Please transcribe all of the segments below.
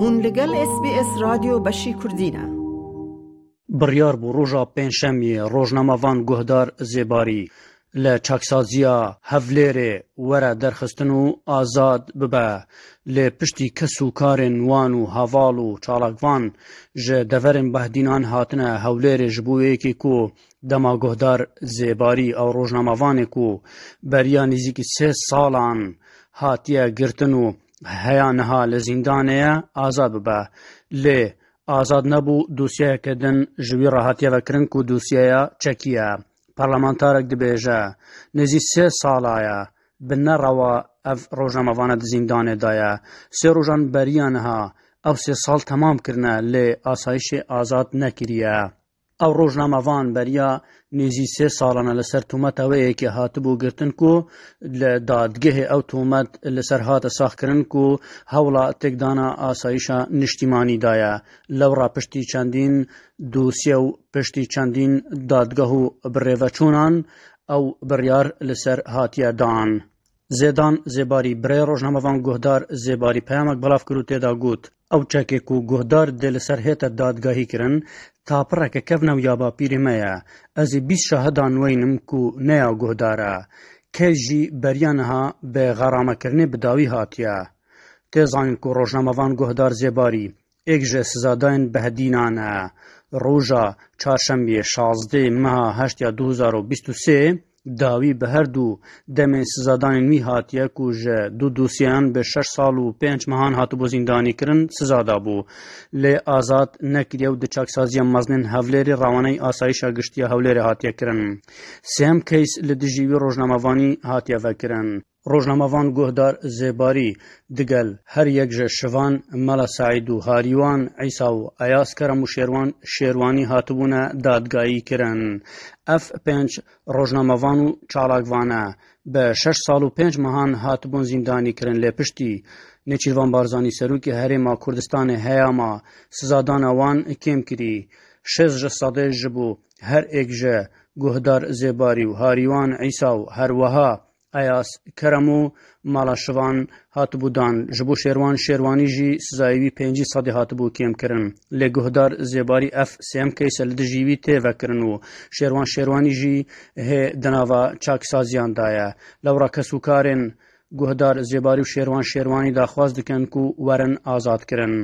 Hûn li gel SBS Radyo beşî Kurdî ne. Biryar bû roja pêncşemiyê rojnamevan guhdar Zêbarî li çaksaziya Hevlêrê were derxistin û azad bibe. Lê piştî kes û karên wan û heval û çalakvan ji deverên Bahdînan hatine Hewlêrê ji bo yekê ku Dema guhdar Zêbarî ew rojnamevanê ku beriya nêzîkî sê salan hatiye girtin û heya niha li zîndanê ye, azad bibe. Lê azad nebû, dosyeyeke din ji wî re hatiye vekirin ku dosyeya çekî ye. Parlamentarek dibêje, Nêzî sê sala ye bi ne rewa ev rojnamevane di zîndanê de ye. Sê rojan beriya niha ew sê sal temam kirine lê asayîşê azad nekiriye. Ev rojname van beriya nêzî sê salan e li ser tometa wê yekê hatibû girtin ku li dadgehê ew tomet li ser hate saxkirin ku hewla têkdana asayîşa niştîmanî daye. Lewra piştî çendîn dosye û piştî çendîn dadgeh û birêveçûnan ew biryar li ser hatiye dan. Zêdan Zêbarî birêya rojnamevan guhdar Zêbarî peyamek belav kir û tê de got, Ew çekê ku guhdar dê li ser hête dadgehî kirin, tapireke kevnewiya bapîrê me ye. Ez ê bîst şahidan weynim ku ne ya guhdar e. Kê jî beriya niha bê xeramekirinê bi dawî hatiye. Tê zanîn ku rojnamevan guhdar Zêbarî Yek ji sizadayên behdînan e. Roja Çarşembiyê şazdê meha heşt ya du hezar û bîst û sê dawî bi her du demên sizadanên wî hatiye ku ji du dosyeyan bi şeş sal û pênc mehan hatibû zîndanîkirin sizada bû lê azad nekiriye û di çaksaziya mezinên Hewlêrê rawaneyî Asayîşa Giştiya Hewlêrê hatiye kirin. Sêyem case li dijî wî rojnamevanî hatiye vekirin. Rojnamevan Guhdar Zêbarî, digel her yek ji şivan Mala Seîd û Harîwan Îsa û Eyas Keremoşêrwan Şêrwanî hatibûne dadgayîkirin. Ev pênc rojnamevan û çalakvan e bi şeş sal û pênc mehan hatibûn zîndanîkirin lê piştî Nêçîrvan Barzanî Serokê Herêma Kurdistanê heyama sizadana wan kêm kirî. Şêst ji sedê ji bo her êk ji Guhdar Zêbarî û Harîwan Îsa û herweha Ayaz Keremo mala şivan hatibû dan, ji bo Şêrwan Şêrwanî jî sizayê wî pêncî sedê hatibû kêmkirin. Lê guhdar Zêbarî ev sêyem keyse li dijî wî tê vekirin û Şêrwan Şêrwanî jî hê di nava çaksaziyan de ye. Lewra kesûkarên guhdar Zêbarî û Şêrwan Şêrwanî daxwaz dikin ku werin azadkirin.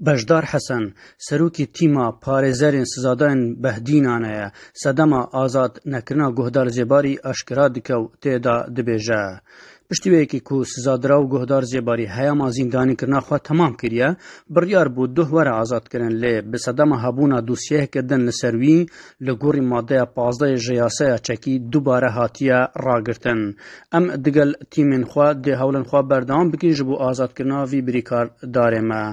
Beşdar Hesen, serokê tîma parêzerên sizadayên Behdînanê ye, sedema azad nekirina Guhdar Zêbarî aşkera dike û tê de dibêje, Piştî wê yekê ku sizadirav Guhdar Zêbarî heyama zîndanîkirina xwe temam kiriye, biryar bû duh were azadkirin lê bi sedema hebûna dosyeyeke din li ser wî, Li gorî madeya pazdeyê ji yaseya çekî dubare hatiye ragirtin. Em digel tîmên xwe dê hewlên xwe berdewam bikin ji bo azadkirina vî birîkardarê me.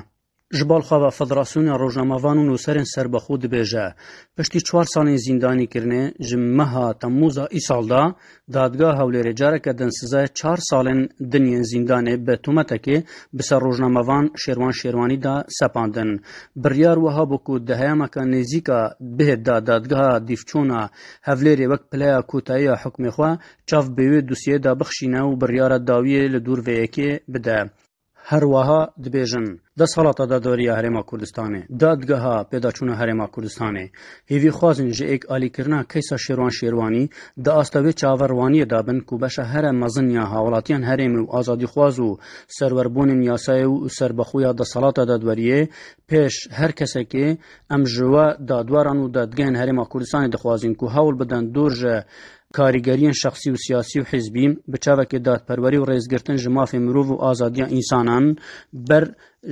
Ji balxwe ve Federasyona Rojnamevan û Nûserên Serbixwe dibêje, piştî çar salên zîndanîkirinê ji meha Temûza îsal de Dadgeha Hewlêrê careke din sizayê çar salên din yên zîndanê bi tometekê bi ser rojnamevan Şêrwan Şêrwanî de sepandin. Biryar wiha bû ku di heyameke nêzîk a bihê de Dadgeha Dîvçûna Hewlêrê wek pileya kotayî ya hukmê xwe çav bê wê dosyeyê de bixşîne û biryara dawiyê li dûr vê yekê bide. Her wiha dibêjin, Desthilata Dadorî ya Herêma Kurdistanê, Dadgeha Pêdaçûna Herêma Kurdistanê, hêvîxwazên ji êk alîkirina keysa Şêrwan Şêrwanî di asta wê çaverwaniyê de bin ku beşa here mezin ya hawilatiyan herêmê û azadîxwaz û serwerbûnên yasayê û serbixwe ya desthilata dadweriyê pêş her kesekê em ji we dadweran û dadgehên Herêma Kurdistanê dixwazîn ku hewl bidin dûr ji Karîgeriyên şexsî û siyasî û hizbî bi çavekê dadperwerî û rêzgirtin ji mafên mirov û azadiya însanan ber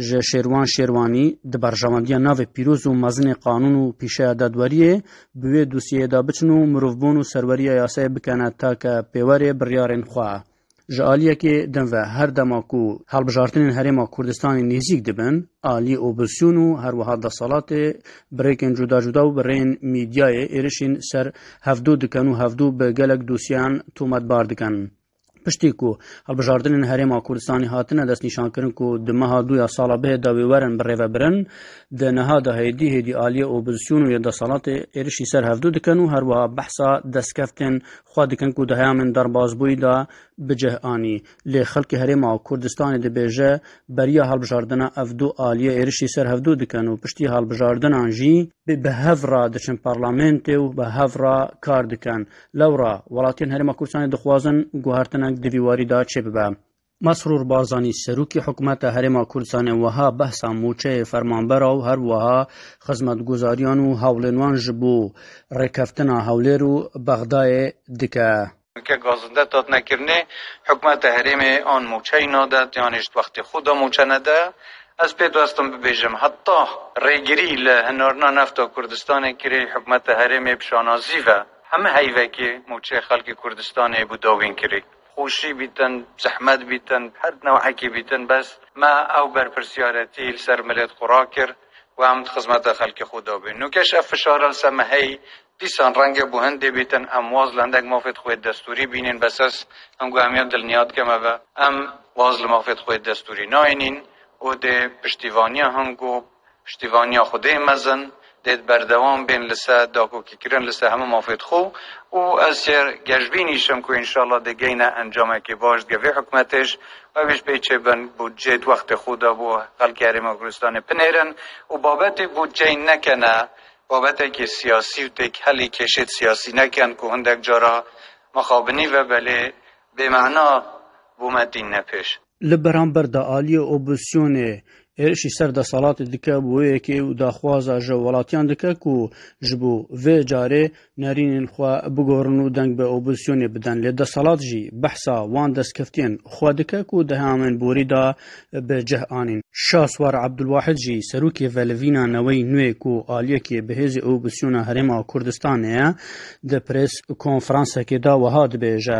ji Şêrwan Şêrwanî di berjavandiya navê pîroz û mezinê qanûn û pîşeya dadweriyê bi wê dosyeyê de biçin û mirovbûn û serweriya yasayê bikene take pêwerê biryarên xwe. Ji aliyekê din ve her dema ku hilbijartinên Herêma Kurdistanê nêzîk dibin, aliyê opozîsyon û her wiha desalatê bi rêkên cuda cuda û bi rêyên mîdyayê êrişên ser hevdû dikin û hevdû bi gelek dosyeyan tometbar dikin. Piştî ku hilbijartinên Herêma Kurdistanê hatine destnîşankirin ku di meha dû ya sala bihêda wê werin birêvebirin, di niha de hêdî hêdî aliyê opozîsyon û yê desalatê êrişî ser hevdû dikin û her wiha behsa destkeftên Xwe dikin ku di heyamên derbasbûyî de bi cih anî. Lê xelkê Herêma Kurdistanê dibêje beriya hilbijardina ev du aliyê êrişî ser hevdu dikin û piştî hilbijardinan jî, bi hev re diçin parlamentê û bi hev re kar dikin. Lewra welatiyên Herêma Kurdistanê dixwazin guhertinek di vî warî de çêbibe. Mesrûr Barzanî Serokê Hikûmeta Herêma Kurdistanê wiha behsa mûçeyê fermanbera û her wiha xizmetguzariyan û hewlên wan ji bo rêkeftina Hewlêr û Bexdayê dike. Ke gazinde tat nekirinê hikûmeta herêmê an mûçey nade yanî ji wextê xwe de mûçe nede. Ez pê diwestim bibêjim heta rêgirî li hinarina nefta Kurdistanê kirî hikûmeta herêmê bi şanazî ve heme heyvekê mûçeyê xelkê Kurdistanê bû dawîn kirî. Xweşî bîtin, zehmet bîtin, her newhekî bîtin bes me ew berpirsyareti li ser milêt xwe rakir û em di xizmeta xelkê xwe de bûn. Nûkeş ev fişara li ser me heye. Dîsan renge bo hindê bîtin em waz li hindek mafêt xwe yê destûrî bînin bes ez hingo em ya dilniya dikim ev e. Em waz li mafêt xwe yê destûrî nayênîn û dê piştîvaniya hingo Piştîvaniya Xwedê mezin dê berdewam bên li ser dakokîkirin li ser hemû mafê xwe û ez jê gejbîn îşim ku înşallah dê geyne encamekê baş di gevê hikûmetê ji we wî ji pê çê bin bûtcê di wextê xwe de bo xelkê Herêma Kurdistanê binêrin û babetê bûtceyê nekene babetekê siyasî û têkhelî kêşêd siyasî nekin ku hindek cara mixabinî ve belê bêmana bûme tîne pêş. Li beramber de aliyê opozisyonê êrişî ser desalatê dike bi wê yekê û daxwaza ji welatiyan dike ku ji bo vê carê nerînên xwe bigorin û deng bi opozisyonê bidin. Lê desalat jî behsa wan destkeftiyên xwe dike ku di hemamên borî de bi cih anîn. Şahswar Abdulwahid jî serokê velivîna neweyî nûyê ku aliyekê bi hêzê opozisyona Herêma Kurdistanê ye di prês konferansekê de wiha dibêje,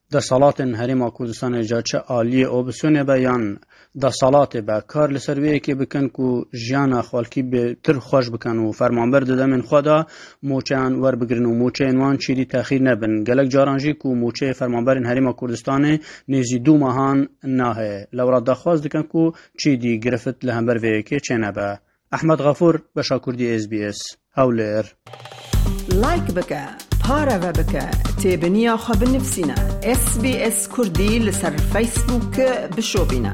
Desalatên Herêma Kurdistanê ca çi aliyê obisyonê be yan desalatê be kar li ser wê yekê bikin ku jiyana xelkî pir xweş bikin û fermanber di demên xwe de moçeyan werbigirin û moçeyên wan çêdî texîr nebin. Gelek caran jî ku moçeyê fermanberên Herêma Kurdistanê nêzî du mahan nahe lewra daxwaz dikin ku çêdî girifit li hember vê yekê çênebe. Ahmed Gafur, Beşa Kurdî SBS, Hewlêr. Like bike, pareve bike, têbiniya xwe binivîsîne, SBS Kurdî li ser Facebook bişopîne.